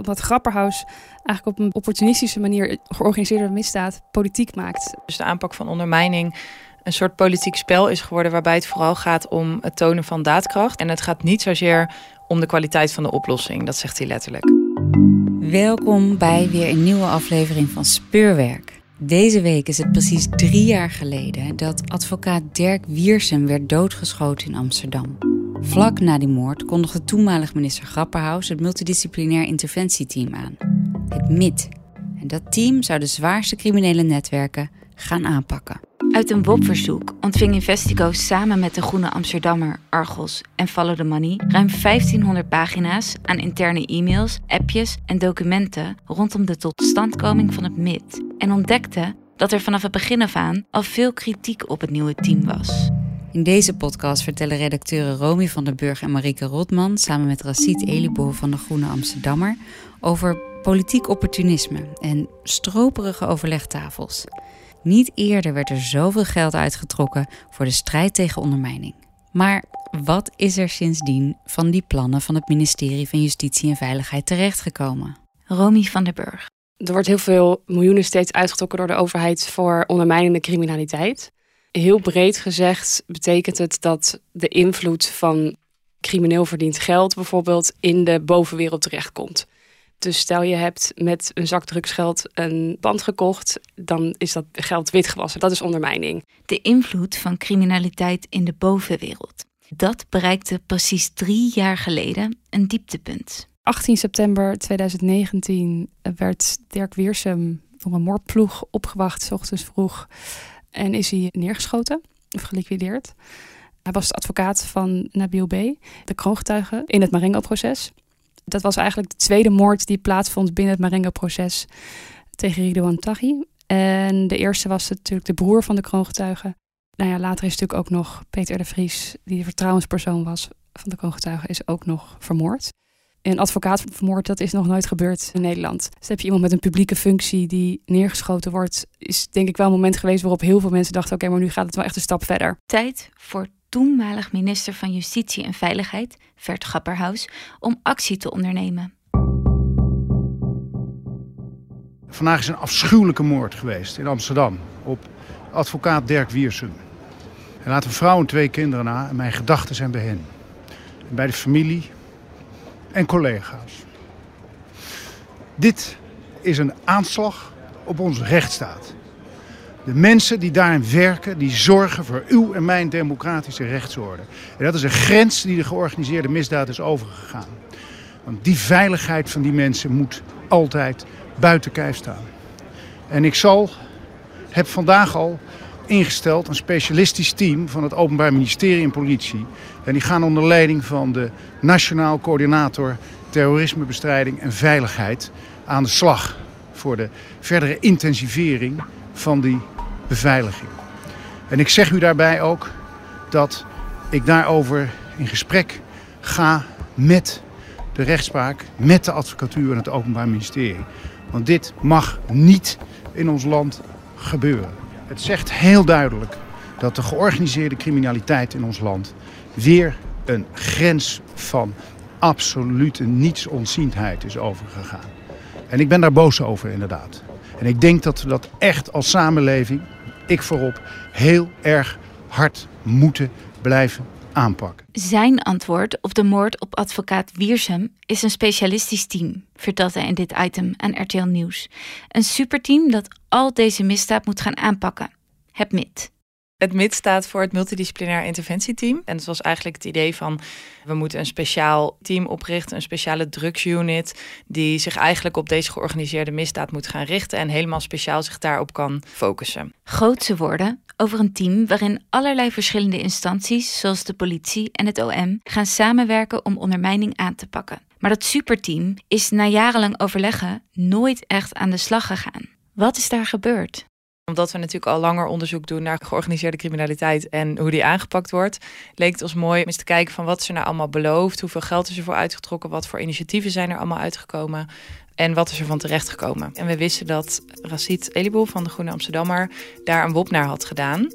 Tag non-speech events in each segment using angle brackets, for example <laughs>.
dat Grapperhaus eigenlijk op een opportunistische manier georganiseerde misdaad politiek maakt. Dus de aanpak van ondermijning een soort politiek spel is geworden waarbij het vooral gaat om het tonen van daadkracht. En het gaat niet zozeer om de kwaliteit van de oplossing, dat zegt hij letterlijk. Welkom bij weer een nieuwe aflevering van Speurwerk. Deze week is het precies drie jaar geleden dat advocaat Dirk Wiersum werd doodgeschoten in Amsterdam. Vlak na die moord kondigde toenmalig minister Grapperhaus het multidisciplinair interventieteam aan, het MIT. En dat team zou de zwaarste criminele netwerken gaan aanpakken. Uit een WOP-verzoek ontving Investico samen met de Groene Amsterdammer, Argos en Follow the Money ruim 1500 pagina's aan interne e-mails, appjes en documenten rondom de totstandkoming van het MIT en ontdekte dat er vanaf het begin af aan al veel kritiek op het nieuwe team was. In deze podcast vertellen redacteuren Romy van der Burg en Marieke Rotman samen met Racit Elibo van de Groene Amsterdammer over politiek opportunisme en stroperige overlegtafels. Niet eerder werd er zoveel geld uitgetrokken voor de strijd tegen ondermijning. Maar wat is er sindsdien van die plannen van het ministerie van Justitie en Veiligheid terechtgekomen? Romy van der Burg. Er wordt heel veel miljoenen steeds uitgetrokken door de overheid voor ondermijnende criminaliteit. Heel breed gezegd betekent het dat de invloed van crimineel verdiend geld bijvoorbeeld in de bovenwereld terechtkomt. Dus stel je hebt met een zak drugsgeld een pand gekocht, dan is dat geld witgewassen. Dat is ondermijning. De invloed van criminaliteit in de bovenwereld. Dat bereikte precies drie jaar geleden een dieptepunt. 18 september 2019 werd Dirk Wiersum door een moordploeg opgewacht, s ochtends vroeg. En is hij neergeschoten of geliquideerd. Hij was de advocaat van Nabil B., de kroongetuige, in het Marengo-proces. Dat was eigenlijk de tweede moord die plaatsvond binnen het Marengo-proces tegen Ridouan Taghi. En de eerste was natuurlijk de broer van de kroongetuige. Nou ja, later is natuurlijk ook nog Peter de Vries, die de vertrouwenspersoon was van de kroongetuige, is ook nog vermoord. Een advocaat vermoord, dat is nog nooit gebeurd in Nederland. Dus heb je iemand met een publieke functie die neergeschoten wordt, is denk ik wel een moment geweest waarop heel veel mensen dachten: oké, maar nu gaat het wel echt een stap verder. Tijd voor toenmalig minister van Justitie en Veiligheid, Vert Grapperhaus, om actie te ondernemen. Vandaag is een afschuwelijke moord geweest in Amsterdam op advocaat Dirk Wiersum. Hij laat een vrouw en twee kinderen na en mijn gedachten zijn bij hen. En bij de familie en collega's. Dit is een aanslag op onze rechtsstaat. De mensen die daarin werken, die zorgen voor uw en mijn democratische rechtsorde. En dat is een grens die de georganiseerde misdaad is overgegaan. Want die veiligheid van die mensen moet altijd buiten kijf staan. En ik zal, heb vandaag al ingesteld een specialistisch team van het Openbaar Ministerie en Politie. En die gaan onder leiding van de Nationaal Coördinator Terrorismebestrijding en Veiligheid aan de slag voor de verdere intensivering van die beveiliging. En ik zeg u daarbij ook dat ik daarover in gesprek ga met de rechtspraak, met de advocatuur en het Openbaar Ministerie. Want dit mag niet in ons land gebeuren. Het zegt heel duidelijk dat de georganiseerde criminaliteit in ons land weer een grens van absolute nietsontziendheid is overgegaan. En ik ben daar boos over inderdaad. En ik denk dat we dat echt als samenleving, ik voorop, heel erg hard moeten blijven aanpakken. Zijn antwoord op de moord op advocaat Wiersum is een specialistisch team, vertelt hij in dit item aan RTL Nieuws. Een superteam dat al deze misdaad moet gaan aanpakken. Het MIT. Het MIT staat voor het Multidisciplinair Interventieteam. En dat was eigenlijk het idee van we moeten een speciaal team oprichten, een speciale drugsunit, die zich eigenlijk op deze georganiseerde misdaad moet gaan richten en helemaal speciaal zich daarop kan focussen. Grootse woorden over een team waarin allerlei verschillende instanties, zoals de politie en het OM, gaan samenwerken om ondermijning aan te pakken. Maar dat superteam is na jarenlang overleggen nooit echt aan de slag gegaan. Wat is daar gebeurd? Omdat we natuurlijk al langer onderzoek doen naar georganiseerde criminaliteit en hoe die aangepakt wordt, leek het ons mooi om eens te kijken van wat is er nou allemaal beloofd, hoeveel geld is er voor uitgetrokken, wat voor initiatieven zijn er allemaal uitgekomen en wat is er van terechtgekomen. En we wisten dat Racit Eliboel van de Groene Amsterdammer daar een WOP naar had gedaan.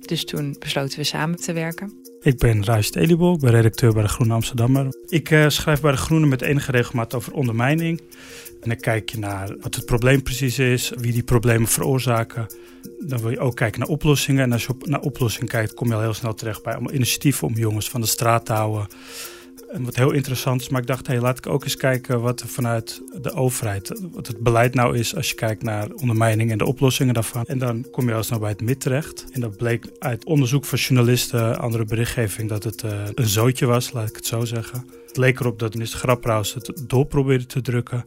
Dus toen besloten we samen te werken. Ik ben Racit Eliboel, ik ben redacteur bij de Groene Amsterdammer. Ik uh, schrijf bij de Groene met enige regelmaat over ondermijning. En dan kijk je naar wat het probleem precies is, wie die problemen veroorzaken. Dan wil je ook kijken naar oplossingen. En als je op, naar oplossingen kijkt, kom je al heel snel terecht bij allemaal initiatieven om jongens van de straat te houden. En wat heel interessant is, maar ik dacht, hey, laat ik ook eens kijken wat er vanuit de overheid, wat het beleid nou is als je kijkt naar ondermijning en de oplossingen daarvan. En dan kom je al snel bij het MIT terecht. En dat bleek uit onderzoek van journalisten, andere berichtgeving, dat het uh, een zootje was, laat ik het zo zeggen. Het leek erop dat minister Grapperhaus het door probeerde te drukken.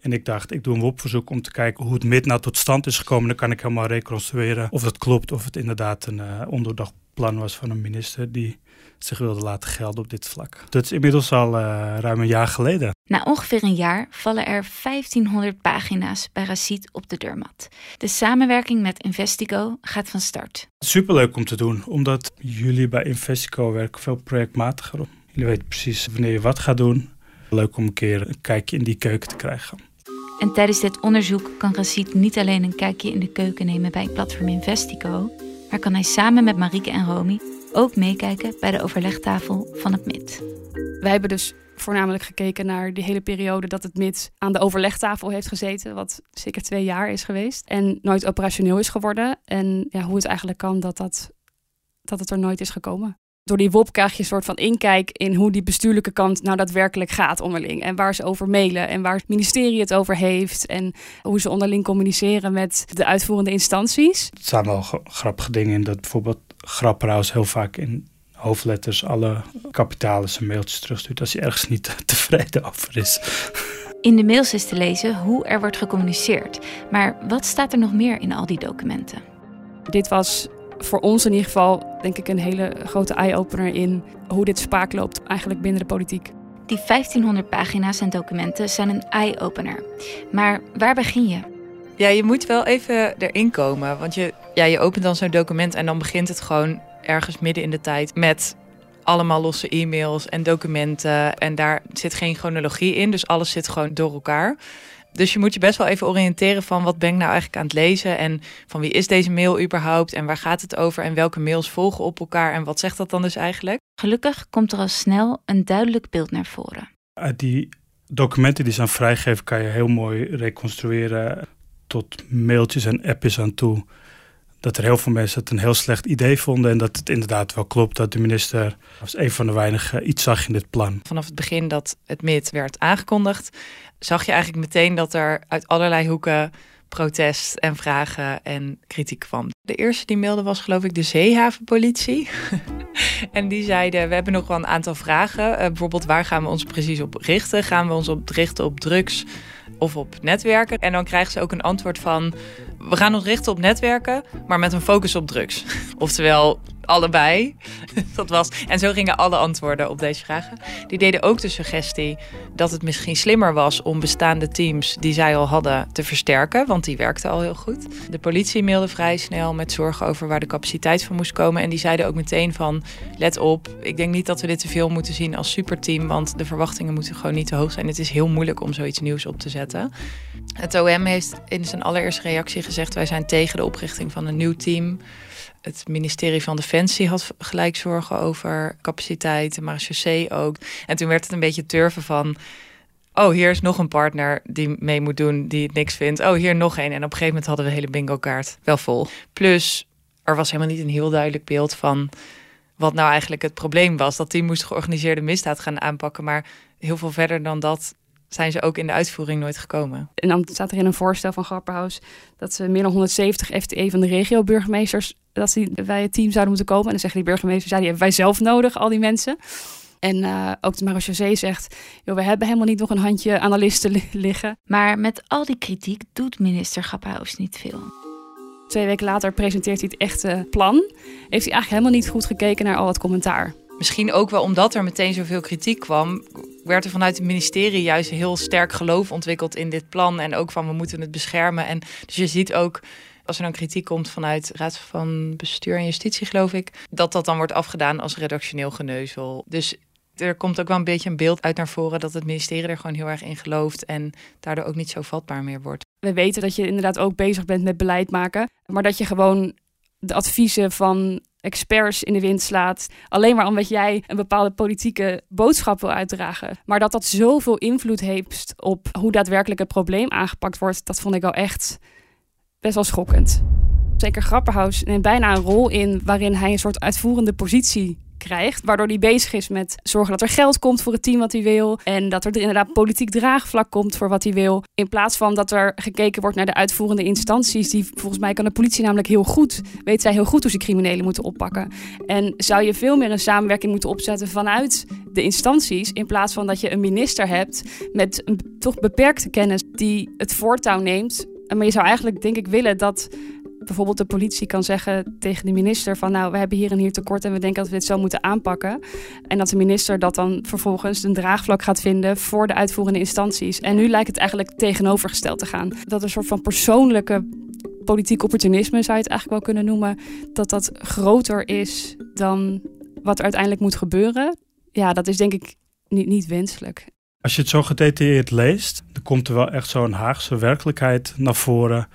En ik dacht, ik doe een WOP-verzoek om te kijken hoe het MIT nou tot stand is gekomen. Dan kan ik helemaal reconstrueren of dat klopt, of het inderdaad een uh, ondoordacht plan was van een minister die zich wilde laten gelden op dit vlak. Dat is inmiddels al uh, ruim een jaar geleden. Na ongeveer een jaar vallen er 1500 pagina's bij Racit op de deurmat. De samenwerking met Investigo gaat van start. Superleuk om te doen, omdat jullie bij Investigo werken veel projectmatiger. Jullie weten precies wanneer je wat gaat doen. Leuk om een keer een kijkje in die keuken te krijgen. En tijdens dit onderzoek kan Racit niet alleen een kijkje in de keuken nemen bij het platform Investigo, maar kan hij samen met Marieke en Romy ook meekijken bij de overlegtafel van het MIT. Wij hebben dus voornamelijk gekeken naar die hele periode dat het MIT aan de overlegtafel heeft gezeten, wat zeker twee jaar is geweest en nooit operationeel is geworden. En ja, hoe het eigenlijk kan dat, dat, dat het er nooit is gekomen door die WOP krijg je een soort van inkijk in hoe die bestuurlijke kant nou daadwerkelijk gaat onderling. En waar ze over mailen en waar het ministerie het over heeft. En hoe ze onderling communiceren met de uitvoerende instanties. Er staan wel grappige dingen in dat bijvoorbeeld Grapperhaus heel vaak in hoofdletters alle kapitalen zijn mailtjes terugstuurt als hij ergens niet <laughs> tevreden over is. In de mails is te lezen hoe er wordt gecommuniceerd. Maar wat staat er nog meer in al die documenten? Dit was voor ons in ieder geval, denk ik, een hele grote eye-opener in hoe dit spaak loopt eigenlijk binnen de politiek. Die 1500 pagina's en documenten zijn een eye-opener. Maar waar begin je? Ja, je moet wel even erin komen. Want je, ja, je opent dan zo'n document en dan begint het gewoon ergens midden in de tijd met allemaal losse e-mails en documenten. En daar zit geen chronologie in, dus alles zit gewoon door elkaar. Dus je moet je best wel even oriënteren van wat ben ik nou eigenlijk aan het lezen en van wie is deze mail überhaupt en waar gaat het over en welke mails volgen op elkaar en wat zegt dat dan dus eigenlijk? Gelukkig komt er al snel een duidelijk beeld naar voren. Uit die documenten die zijn vrijgegeven kan je heel mooi reconstrueren tot mailtjes en appjes aan toe. Dat er heel veel mensen het een heel slecht idee vonden en dat het inderdaad wel klopt dat de minister als een van de weinigen iets zag in dit plan. Vanaf het begin dat het MIT werd aangekondigd, zag je eigenlijk meteen dat er uit allerlei hoeken protest en vragen en kritiek kwam. De eerste die mailde was geloof ik de zeehavenpolitie. <laughs> en die zeiden, we hebben nog wel een aantal vragen. Uh, bijvoorbeeld, waar gaan we ons precies op richten? Gaan we ons op richten op drugs of op netwerken? En dan krijgen ze ook een antwoord van, we gaan ons richten op netwerken, maar met een focus op drugs. <laughs> Oftewel, allebei. <laughs> dat was, en zo gingen alle antwoorden op deze vragen. Die deden ook de suggestie dat het misschien slimmer was om bestaande teams die zij al hadden te versterken, want die werkten al heel goed. De politie mailde vrij snel met zorgen over waar de capaciteit van moest komen. En die zeiden ook meteen van, let op, ik denk niet dat we dit te veel moeten zien als superteam, want de verwachtingen moeten gewoon niet te hoog zijn. Het is heel moeilijk om zoiets nieuws op te zetten. Het OM heeft in zijn allereerste reactie gezegd, wij zijn tegen de oprichting van een nieuw team. Het ministerie van Defensie had gelijk zorgen over capaciteit, de marechaussee ook. En toen werd het een beetje turven van... oh, hier is nog een partner die mee moet doen, die het niks vindt. Oh, hier nog één. En op een gegeven moment hadden we de hele bingo kaart wel vol. Plus, er was helemaal niet een heel duidelijk beeld van... wat nou eigenlijk het probleem was. Dat team moest georganiseerde misdaad gaan aanpakken. Maar heel veel verder dan dat zijn ze ook in de uitvoering nooit gekomen. En dan staat er in een voorstel van Grapperhaus dat ze meer dan 170 FTE van de regio-burgemeesters dat ze bij het team zouden moeten komen. En dan zeggen die burgemeesters, ja, die hebben wij zelf nodig, al die mensen. En uh, ook de marechaussee zegt, joh, we hebben helemaal niet nog een handje analisten <laughs> liggen. Maar met al die kritiek doet minister Grapperhaus niet veel. Twee weken later presenteert hij het echte plan. Heeft hij eigenlijk helemaal niet goed gekeken naar al het commentaar. misschien ook wel omdat er meteen zoveel kritiek kwam, werd er vanuit het ministerie juist heel sterk geloof ontwikkeld in dit plan. En ook van we moeten het beschermen. En dus je ziet ook als er dan kritiek komt vanuit Raad van Bestuur en Justitie, geloof ik, dat dat dan wordt afgedaan als redactioneel geneuzel. Dus er komt ook wel een beetje een beeld uit naar voren dat het ministerie er gewoon heel erg in gelooft en daardoor ook niet zo vatbaar meer wordt. We weten dat je inderdaad ook bezig bent met beleid maken, maar dat je gewoon de adviezen van experts in de wind slaat. Alleen maar omdat jij een bepaalde politieke boodschap wil uitdragen. Maar dat dat zoveel invloed heeft op hoe daadwerkelijk het probleem aangepakt wordt, dat vond ik wel echt best wel schokkend. Zeker Grapperhaus neemt bijna een rol in waarin hij een soort uitvoerende positie krijgt. Waardoor hij bezig is met zorgen dat er geld komt voor het team wat hij wil. En dat er inderdaad politiek draagvlak komt voor wat hij wil. In plaats van dat er gekeken wordt naar de uitvoerende instanties. Die volgens mij kan de politie namelijk heel goed. Weet zij heel goed hoe ze criminelen moeten oppakken. En zou je veel meer een samenwerking moeten opzetten vanuit de instanties. In plaats van dat je een minister hebt met een toch beperkte kennis die het voortouw neemt. Maar je zou eigenlijk denk ik willen dat bijvoorbeeld de politie kan zeggen tegen de minister van nou, we hebben hier en hier tekort en we denken dat we dit zo moeten aanpakken. En dat de minister dat dan vervolgens een draagvlak gaat vinden voor de uitvoerende instanties. En nu lijkt het eigenlijk tegenovergesteld te gaan. Dat een soort van persoonlijke politiek opportunisme, zou je het eigenlijk wel kunnen noemen, dat dat groter is dan wat er uiteindelijk moet gebeuren. Ja, dat is denk ik niet, niet wenselijk. Als je het zo gedetailleerd leest, dan komt er wel echt zo'n Haagse werkelijkheid naar voren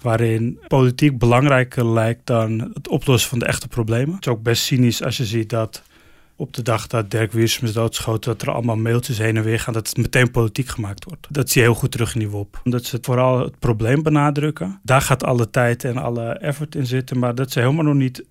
waarin politiek belangrijker lijkt dan het oplossen van de echte problemen. Het is ook best cynisch als je ziet dat op de dag dat Dirk Wiersum is doodschoten, dat er allemaal mailtjes heen en weer gaan, dat het meteen politiek gemaakt wordt. Dat zie je heel goed terug in die WOP. Dat ze vooral het probleem benadrukken. Daar gaat alle tijd en alle effort in zitten, maar dat ze helemaal nog niet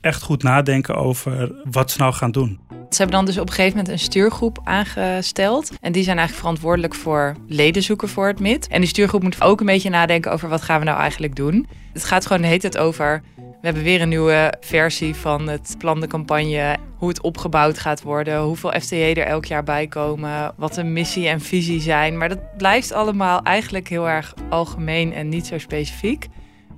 echt goed nadenken over wat ze nou gaan doen. Ze hebben dan dus op een gegeven moment een stuurgroep aangesteld. En die zijn eigenlijk verantwoordelijk voor leden zoeken voor het MIT. En die stuurgroep moet ook een beetje nadenken over wat gaan we nou eigenlijk doen. Het gaat gewoon de hele tijd over... We hebben weer een nieuwe versie van het plan de campagne. Hoe het opgebouwd gaat worden. Hoeveel FTE er elk jaar bij komen. Wat de missie en visie zijn. Maar dat blijft allemaal eigenlijk heel erg algemeen en niet zo specifiek.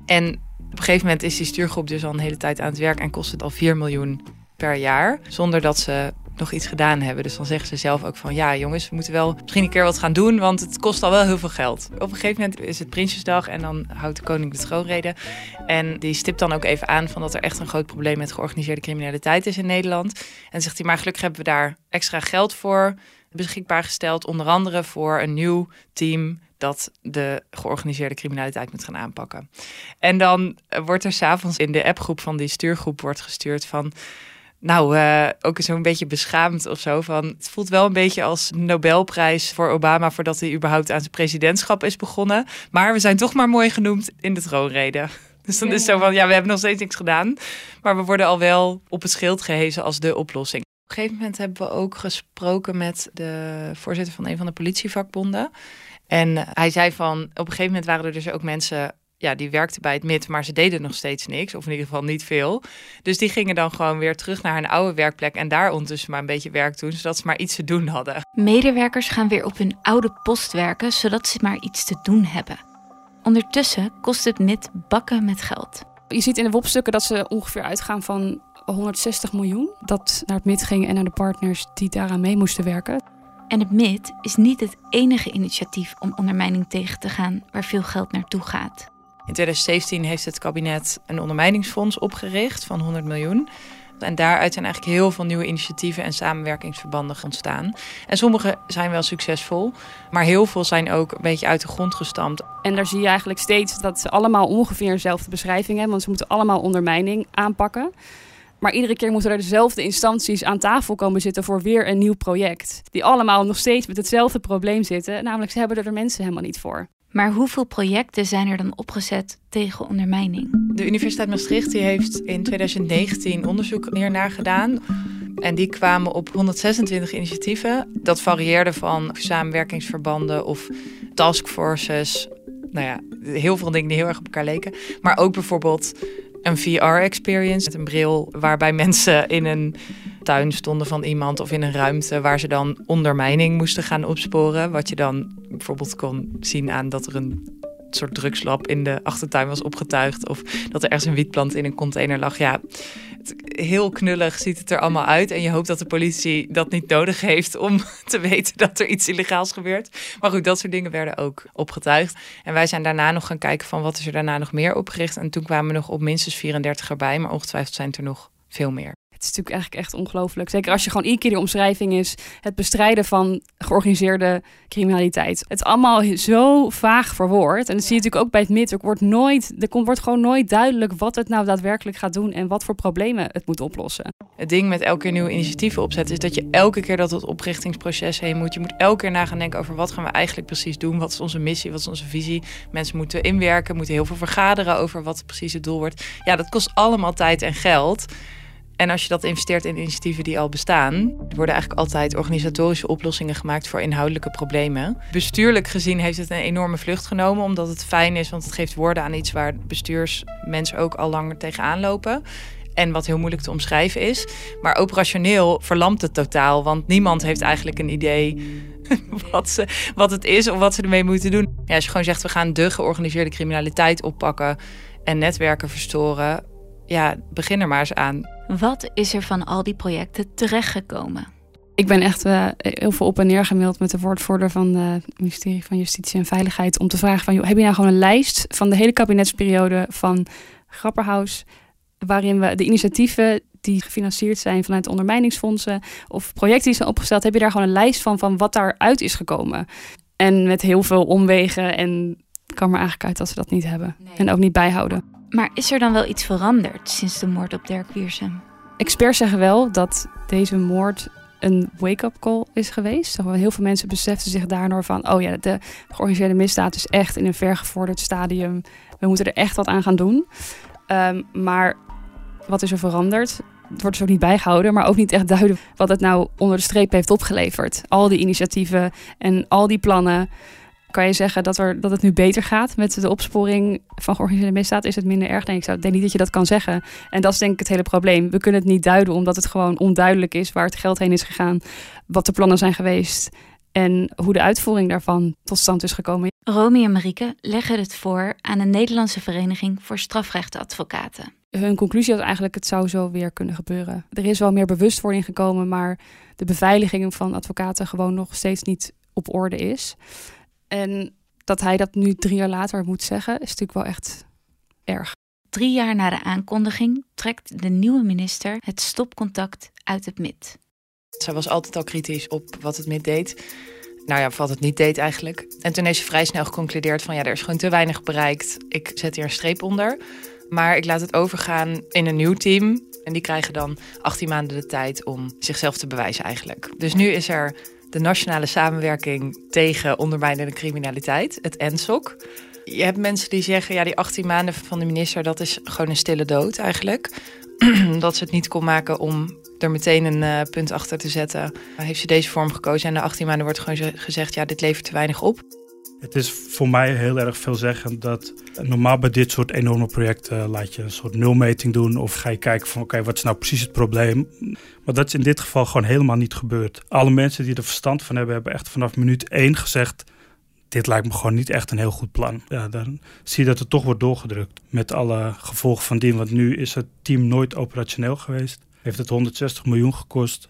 En op een gegeven moment is die stuurgroep dus al een hele tijd aan het werk en kost het al 4 miljoen per jaar. Zonder dat ze nog iets gedaan hebben. Dus dan zeggen ze zelf ook van ja jongens, we moeten wel misschien een keer wat gaan doen, want het kost al wel heel veel geld. Op een gegeven moment is het Prinsjesdag en dan houdt de koning de troonrede. En die stipt dan ook even aan van dat er echt een groot probleem met georganiseerde criminaliteit is in Nederland. En zegt hij maar gelukkig hebben we daar extra geld voor beschikbaar gesteld. Onder andere voor een nieuw team dat de georganiseerde criminaliteit moet gaan aanpakken. En dan wordt er s'avonds in de appgroep van die stuurgroep wordt gestuurd van... Nou, uh, ook zo'n beetje beschaamd of zo. Van, het voelt wel een beetje als Nobelprijs voor Obama voordat hij überhaupt aan zijn presidentschap is begonnen. Maar we zijn toch maar mooi genoemd in de troonrede. <laughs> Dus dan is het zo van, ja, we hebben nog steeds niks gedaan. Maar we worden al wel op het schild gehezen als de oplossing. Op een gegeven moment hebben we ook gesproken met de voorzitter van een van de politievakbonden. En hij zei van, op een gegeven moment waren er dus ook mensen ja, die werkten bij het MIT, maar ze deden nog steeds niks, of in ieder geval niet veel. Dus die gingen dan gewoon weer terug naar hun oude werkplek en daar ondertussen maar een beetje werk doen, zodat ze maar iets te doen hadden. Medewerkers gaan weer op hun oude post werken, zodat ze maar iets te doen hebben. Ondertussen kost het MIT bakken met geld. Je ziet in de WOP-stukken dat ze ongeveer uitgaan van 160 miljoen. Dat naar het MIT ging en naar de partners die daaraan mee moesten werken. En het MIT is niet het enige initiatief om ondermijning tegen te gaan waar veel geld naartoe gaat. In 2017 heeft het kabinet een ondermijningsfonds opgericht van 100 miljoen. En daaruit zijn eigenlijk heel veel nieuwe initiatieven en samenwerkingsverbanden ontstaan. En sommige zijn wel succesvol, maar heel veel zijn ook een beetje uit de grond gestampt. En daar zie je eigenlijk steeds dat ze allemaal ongeveer dezelfde beschrijving hebben, want ze moeten allemaal ondermijning aanpakken. Maar iedere keer moeten er dezelfde instanties aan tafel komen zitten voor weer een nieuw project. Die allemaal nog steeds met hetzelfde probleem zitten, namelijk ze hebben er de mensen helemaal niet voor. Maar hoeveel projecten zijn er dan opgezet tegen ondermijning? De Universiteit Maastricht die heeft in 2019 onderzoek hiernaar gedaan. En die kwamen op 126 initiatieven. Dat varieerde van samenwerkingsverbanden of taskforces. Nou ja, heel veel dingen die heel erg op elkaar leken. Maar ook bijvoorbeeld een VR-experience een bril waarbij mensen in een tuin stonden van iemand of in een ruimte waar ze dan ondermijning moesten gaan opsporen. Wat je dan bijvoorbeeld kon zien aan dat er een soort drugslab in de achtertuin was opgetuigd. Of dat er ergens een wietplant in een container lag. Ja, heel knullig ziet het er allemaal uit. En je hoopt dat de politie dat niet nodig heeft om <laughs> te weten dat er iets illegaals gebeurt. Maar goed, dat soort dingen werden ook opgetuigd. En wij zijn daarna nog gaan kijken van wat is er daarna nog meer opgericht. En toen kwamen we nog op minstens 34 erbij. Maar ongetwijfeld zijn er nog veel meer. Het is natuurlijk eigenlijk echt ongelooflijk. Zeker als je gewoon iedere keer de omschrijving is het bestrijden van georganiseerde criminaliteit. Het is allemaal zo vaag verwoord. En dat zie je natuurlijk ook bij het MIT. Er wordt, nooit, er wordt gewoon nooit duidelijk wat het nou daadwerkelijk gaat doen en wat voor problemen het moet oplossen. Het ding met elke keer nieuwe initiatieven opzetten is dat je elke keer dat het oprichtingsproces heen moet. Je moet elke keer na gaan denken over wat gaan we eigenlijk precies doen. Wat is onze missie? Wat is onze visie? Mensen moeten inwerken, moeten heel veel vergaderen over wat precies het doel wordt. Ja, dat kost allemaal tijd en geld. En als je dat investeert in initiatieven die al bestaan, worden eigenlijk altijd organisatorische oplossingen gemaakt voor inhoudelijke problemen. Bestuurlijk gezien heeft het een enorme vlucht genomen, omdat het fijn is, want het geeft woorden aan iets waar bestuursmensen ook al langer tegenaan lopen. En wat heel moeilijk te omschrijven is. Maar operationeel verlamt het totaal, want niemand heeft eigenlijk een idee <laughs> wat, ze, wat het is of wat ze ermee moeten doen. Ja, als je gewoon zegt, we gaan de georganiseerde criminaliteit oppakken en netwerken verstoren, ja, begin er maar eens aan. Wat is er van al die projecten terechtgekomen? Ik ben echt uh, heel veel op en neer gemaild met de woordvoerder van het ministerie van Justitie en Veiligheid. Om te vragen van, joh, heb je nou gewoon een lijst van de hele kabinetsperiode van Grapperhaus. Waarin we de initiatieven die gefinancierd zijn vanuit ondermijningsfondsen of projecten die zijn opgesteld, heb je daar gewoon een lijst van van wat daaruit is gekomen. En met heel veel omwegen en kwam er eigenlijk uit dat ze dat niet hebben. En ook niet bijhouden. Maar is er dan wel iets veranderd sinds de moord op Dirk Wiersum? Experts zeggen wel dat deze moord een wake-up call is geweest. Heel veel mensen beseften zich daardoor van... oh ja, de georganiseerde misdaad is echt in een vergevorderd stadium. We moeten er echt wat aan gaan doen. Um, maar wat is er veranderd? Het wordt dus ook niet bijgehouden, maar ook niet echt duidelijk wat het nou onder de streep heeft opgeleverd. Al die initiatieven en al die plannen kan je zeggen dat, er, dat het nu beter gaat met de opsporing van georganiseerde misdaad? Is het minder erg? Denk ik, denk niet dat je dat kan zeggen. En dat is denk ik het hele probleem. We kunnen het niet duiden omdat het gewoon onduidelijk is waar het geld heen is gegaan, wat de plannen zijn geweest en hoe de uitvoering daarvan tot stand is gekomen. Romy en Marieke leggen het voor aan de Nederlandse Vereniging voor Strafrechtadvocaten. Hun conclusie was eigenlijk het zou zo weer kunnen gebeuren. Er is wel meer bewustwording gekomen, maar de beveiliging van advocaten gewoon nog steeds niet op orde is. En dat hij dat nu drie jaar later moet zeggen, is natuurlijk wel echt erg. Drie jaar na de aankondiging trekt de nieuwe minister het stopcontact uit het MIT. Zij was altijd al kritisch op wat het MIT deed. Nou ja, wat het niet deed eigenlijk. En toen heeft ze vrij snel geconcludeerd van ja, er is gewoon te weinig bereikt. Ik zet hier een streep onder. Maar ik laat het overgaan in een nieuw team. En die krijgen dan 18 maanden de tijd om zichzelf te bewijzen eigenlijk. Dus nu is er de Nationale Samenwerking tegen Ondermijnende Criminaliteit, het NSOC. Je hebt mensen die zeggen, ja, die 18 maanden van de minister, dat is gewoon een stille dood eigenlijk. <clears throat> dat ze het niet kon maken om er meteen een uh, punt achter te zetten. Heeft ze deze vorm gekozen en na 18 maanden wordt gewoon gezegd, ja, dit levert te weinig op. Het is voor mij heel erg veelzeggend dat normaal bij dit soort enorme projecten laat je een soort nulmeting doen of ga je kijken van oké, wat is nou precies het probleem. Maar dat is in dit geval gewoon helemaal niet gebeurd. Alle mensen die er verstand van hebben, hebben echt vanaf minuut één gezegd, dit lijkt me gewoon niet echt een heel goed plan. Ja, dan zie je dat het toch wordt doorgedrukt met alle gevolgen van dien. Want nu is het team nooit operationeel geweest. Heeft het 160 miljoen gekost.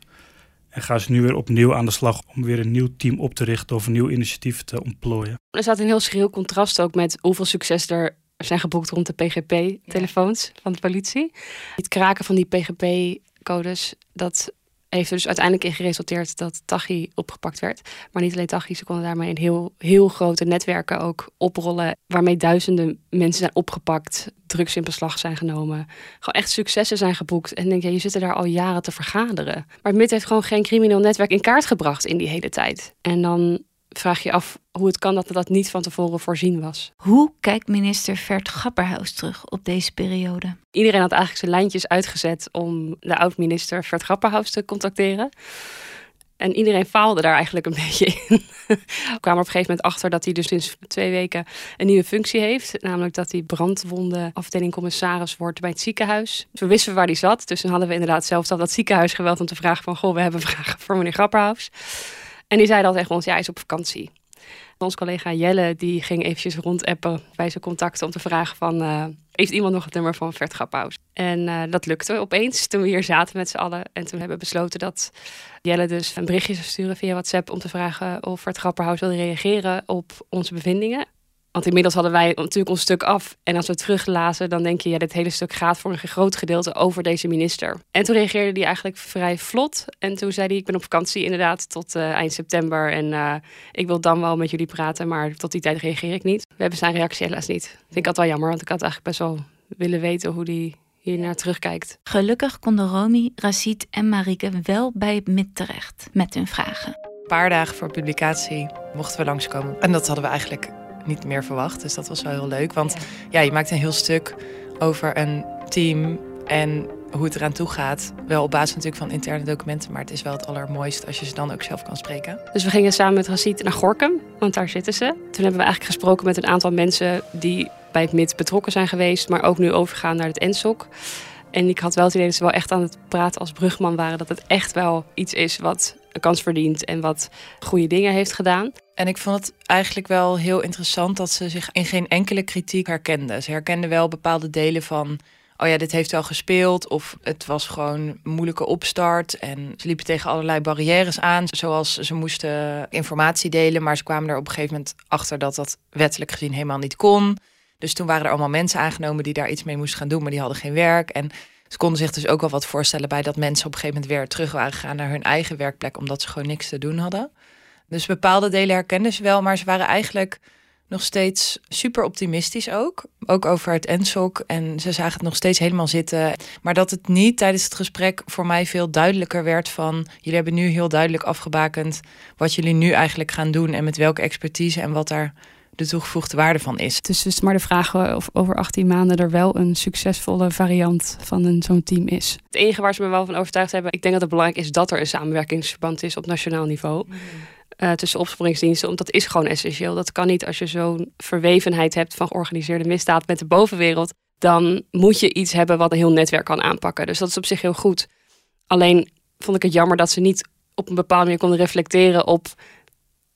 En gaan ze nu weer opnieuw aan de slag om weer een nieuw team op te richten of een nieuw initiatief te ontplooien. Er staat een heel schril contrast ook met hoeveel succes er zijn geboekt rond de PGP-telefoons van de politie. Het kraken van die PGP-codes, dat heeft er dus uiteindelijk in geresulteerd dat Tachi opgepakt werd. Maar niet alleen Tachi, ze konden daarmee een heel, heel grote netwerken ook oprollen. Waarmee duizenden mensen zijn opgepakt, drugs in beslag zijn genomen. Gewoon echt successen zijn geboekt. En denk je, je zit daar al jaren te vergaderen. Maar MIT heeft gewoon geen crimineel netwerk in kaart gebracht in die hele tijd. En dan vraag je af hoe het kan dat dat niet van tevoren voorzien was. Hoe kijkt minister Vert Grapperhaus terug op deze periode? Iedereen had eigenlijk zijn lijntjes uitgezet om de oud-minister Vert Grapperhaus te contacteren. En iedereen faalde daar eigenlijk een <laughs> beetje in. We kwamen op een gegeven moment achter dat hij dus sinds twee weken een nieuwe functie heeft. Namelijk dat hij brandwonden afdeling commissaris wordt bij het ziekenhuis. Dus we wisten waar hij zat. Dus dan hadden we inderdaad zelfs al dat ziekenhuis geweld om te vragen van... Goh, we hebben vragen voor meneer Grapperhaus. En die zei dan tegen ons, ja, hij is op vakantie. Ons collega Jelle die ging eventjes rondappen bij zijn contacten om te vragen van... Uh, heeft iemand nog het nummer van Vert Graphaus? En uh, dat lukte opeens toen we hier zaten met z'n allen. En toen hebben we besloten dat Jelle dus een berichtje zou sturen via WhatsApp... om te vragen of Vert Grapperhaus wilde reageren op onze bevindingen. Want inmiddels hadden wij natuurlijk ons stuk af. En als we teruglazen, dan denk je, ja, dit hele stuk gaat voor een groot gedeelte over deze minister. En toen reageerde hij eigenlijk vrij vlot. En toen zei hij, ik ben op vakantie inderdaad tot uh, eind september. En uh, ik wil dan wel met jullie praten, maar tot die tijd reageer ik niet. We hebben zijn reactie helaas niet. Vind ik altijd wel jammer, want ik had eigenlijk best wel willen weten hoe die hier naar terugkijkt. Gelukkig konden Romy, Racit en Marike wel bij het MIT terecht met hun vragen. Een paar dagen voor publicatie mochten we langskomen. En dat hadden we eigenlijk niet meer verwacht. Dus dat was wel heel leuk. Want ja, je maakt een heel stuk over een team en hoe het eraan toe gaat. Wel op basis natuurlijk van interne documenten, maar het is wel het allermooist als je ze dan ook zelf kan spreken. Dus we gingen samen met Racit naar Gorkum, want daar zitten ze. Toen hebben we eigenlijk gesproken met een aantal mensen die bij het MIT betrokken zijn geweest, maar ook nu overgaan naar het ENSOC. En ik had wel het idee dat ze wel echt aan het praten als brugman waren. Dat het echt wel iets is wat een kans verdient en wat goede dingen heeft gedaan. En ik vond het eigenlijk wel heel interessant dat ze zich in geen enkele kritiek herkenden. Ze herkenden wel bepaalde delen van. Oh ja, dit heeft wel gespeeld. Of het was gewoon een moeilijke opstart. En ze liepen tegen allerlei barrières aan. Zoals ze moesten informatie delen. Maar ze kwamen er op een gegeven moment achter dat dat wettelijk gezien helemaal niet kon. Dus toen waren er allemaal mensen aangenomen die daar iets mee moesten gaan doen. Maar die hadden geen werk. En ze konden zich dus ook wel wat voorstellen bij dat mensen op een gegeven moment weer terug waren gegaan naar hun eigen werkplek. Omdat ze gewoon niks te doen hadden. Dus bepaalde delen herkenden ze wel, maar ze waren eigenlijk nog steeds super optimistisch ook. Ook over het ENSOC. En ze zagen het nog steeds helemaal zitten. Maar dat het niet tijdens het gesprek voor mij veel duidelijker werd van... jullie hebben nu heel duidelijk afgebakend wat jullie nu eigenlijk gaan doen... en met welke expertise en wat daar de toegevoegde waarde van is. Het is dus maar de vraag of over 18 maanden er wel een succesvolle variant van zo'n team is. Het enige waar ze me wel van overtuigd hebben... ik denk dat het belangrijk is dat er een samenwerkingsverband is op nationaal niveau... Mm uh, tussen opsporingsdiensten. Want dat is gewoon essentieel. Dat kan niet als je zo'n verwevenheid hebt van georganiseerde misdaad met de bovenwereld. Dan moet je iets hebben wat een heel netwerk kan aanpakken. Dus dat is op zich heel goed. Alleen vond ik het jammer dat ze niet op een bepaalde manier konden reflecteren op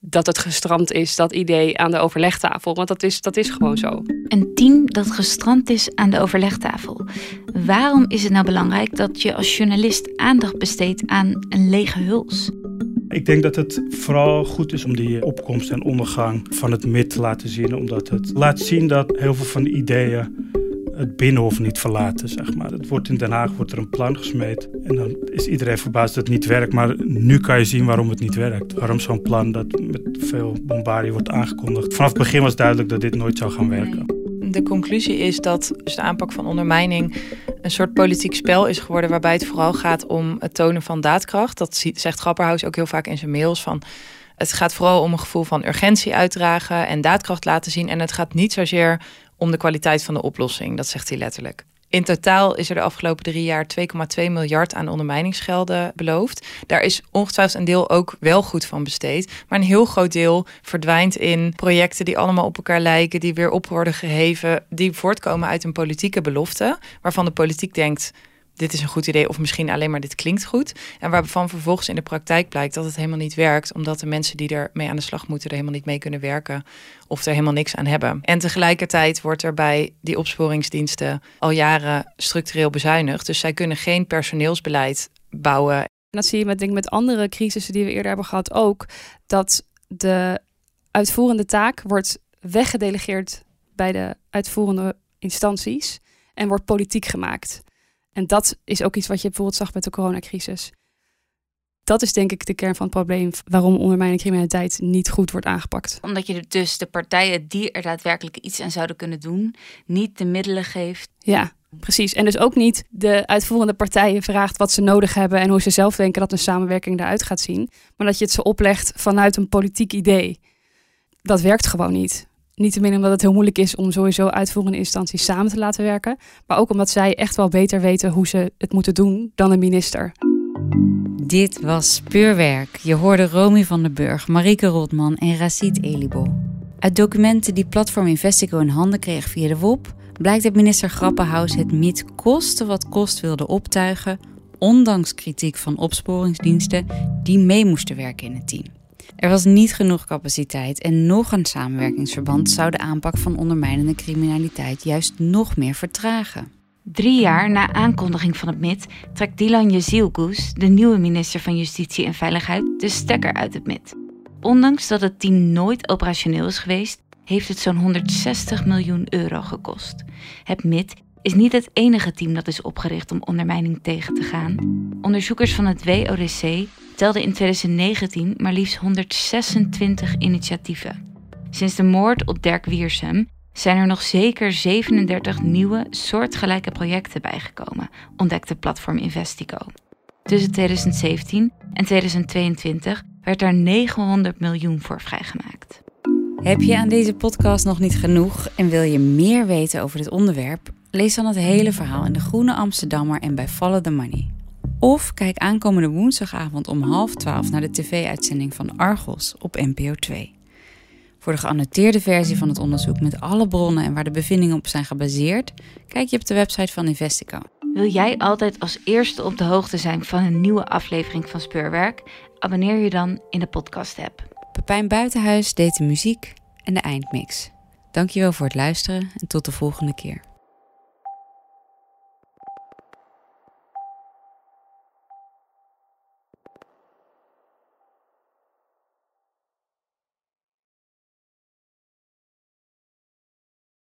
dat het gestrand is, dat idee aan de overlegtafel. Want dat is, dat is gewoon zo. Een team dat gestrand is aan de overlegtafel. Waarom is het nou belangrijk dat je als journalist aandacht besteedt aan een lege huls? Ik denk dat het vooral goed is om die opkomst en ondergang van het MIT te laten zien. Omdat het laat zien dat heel veel van de ideeën het Binnenhof niet verlaten, zeg maar. Het wordt in Den Haag wordt er een plan gesmeed en dan is iedereen verbaasd dat het niet werkt. Maar nu kan je zien waarom het niet werkt. Waarom zo'n plan dat met veel bombardie wordt aangekondigd. Vanaf het begin was duidelijk dat dit nooit zou gaan werken. De conclusie is dat dus de aanpak van ondermijning een soort politiek spel is geworden waarbij het vooral gaat om het tonen van daadkracht. Dat zegt Grapperhaus ook heel vaak in zijn mails van het gaat vooral om een gevoel van urgentie uitdragen en daadkracht laten zien. En het gaat niet zozeer om de kwaliteit van de oplossing. Dat zegt hij letterlijk. In totaal is er de afgelopen drie jaar 2,2 miljard aan ondermijningsgelden beloofd. Daar is ongetwijfeld een deel ook wel goed van besteed. Maar een heel groot deel verdwijnt in projecten die allemaal op elkaar lijken, die weer op worden geheven, die voortkomen uit een politieke belofte, waarvan de politiek denkt dit is een goed idee of misschien alleen maar dit klinkt goed. En waarvan vervolgens in de praktijk blijkt dat het helemaal niet werkt, omdat de mensen die er mee aan de slag moeten er helemaal niet mee kunnen werken of er helemaal niks aan hebben. En tegelijkertijd wordt er bij die opsporingsdiensten al jaren structureel bezuinigd. Dus zij kunnen geen personeelsbeleid bouwen. En dat zie je met, denk met andere crisissen die we eerder hebben gehad ook, dat de uitvoerende taak wordt weggedelegeerd bij de uitvoerende instanties en wordt politiek gemaakt. En dat is ook iets wat je bijvoorbeeld zag met de coronacrisis. Dat is denk ik de kern van het probleem waarom ondermijning criminaliteit niet goed wordt aangepakt. Omdat je dus de partijen die er daadwerkelijk iets aan zouden kunnen doen, niet de middelen geeft. Ja, precies. En dus ook niet de uitvoerende partijen vraagt wat ze nodig hebben en hoe ze zelf denken dat een samenwerking eruit gaat zien. Maar dat je het ze oplegt vanuit een politiek idee. Dat werkt gewoon niet. Niet te min omdat het heel moeilijk is om sowieso uitvoerende instanties samen te laten werken. Maar ook omdat zij echt wel beter weten hoe ze het moeten doen dan een minister. Dit was Speurwerk. Je hoorde Romy van den Burg, Marieke Rotman en Racit Elibo. Uit documenten die Platform Investico in handen kreeg via de WOP... blijkt dat minister Grappenhaus het MIT koste wat kost wilde optuigen... ondanks kritiek van opsporingsdiensten die mee moesten werken in het team. Er was niet genoeg capaciteit en nog een samenwerkingsverband zou de aanpak van ondermijnende criminaliteit juist nog meer vertragen. Drie jaar na aankondiging van het MIT trekt Dilan Yazilgoes, de nieuwe minister van Justitie en Veiligheid, de stekker uit het MIT. Ondanks dat het team nooit operationeel is geweest, heeft het zo'n 160 miljoen euro gekost. Het MIT is niet het enige team dat is opgericht om ondermijning tegen te gaan. Onderzoekers van het WODC telden in 2019 maar liefst 126 initiatieven. Sinds de moord op Dirk Wiersum zijn er nog zeker 37 nieuwe soortgelijke projecten bijgekomen, ontdekte platform Investico. Tussen 2017 en 2022 werd daar 900 miljoen voor vrijgemaakt. Heb je aan deze podcast nog niet genoeg en wil je meer weten over dit onderwerp? Lees dan het hele verhaal in de Groene Amsterdammer en bij Follow the Money. Of kijk aankomende woensdagavond om half twaalf naar de tv-uitzending van Argos op NPO 2. Voor de geannoteerde versie van het onderzoek met alle bronnen en waar de bevindingen op zijn gebaseerd, kijk je op de website van Investico. Wil jij altijd als eerste op de hoogte zijn van een nieuwe aflevering van Speurwerk? Abonneer je dan in de podcast-app. Pepijn Buitenhuis deed de muziek en de eindmix. Dankjewel voor het luisteren en tot de volgende keer.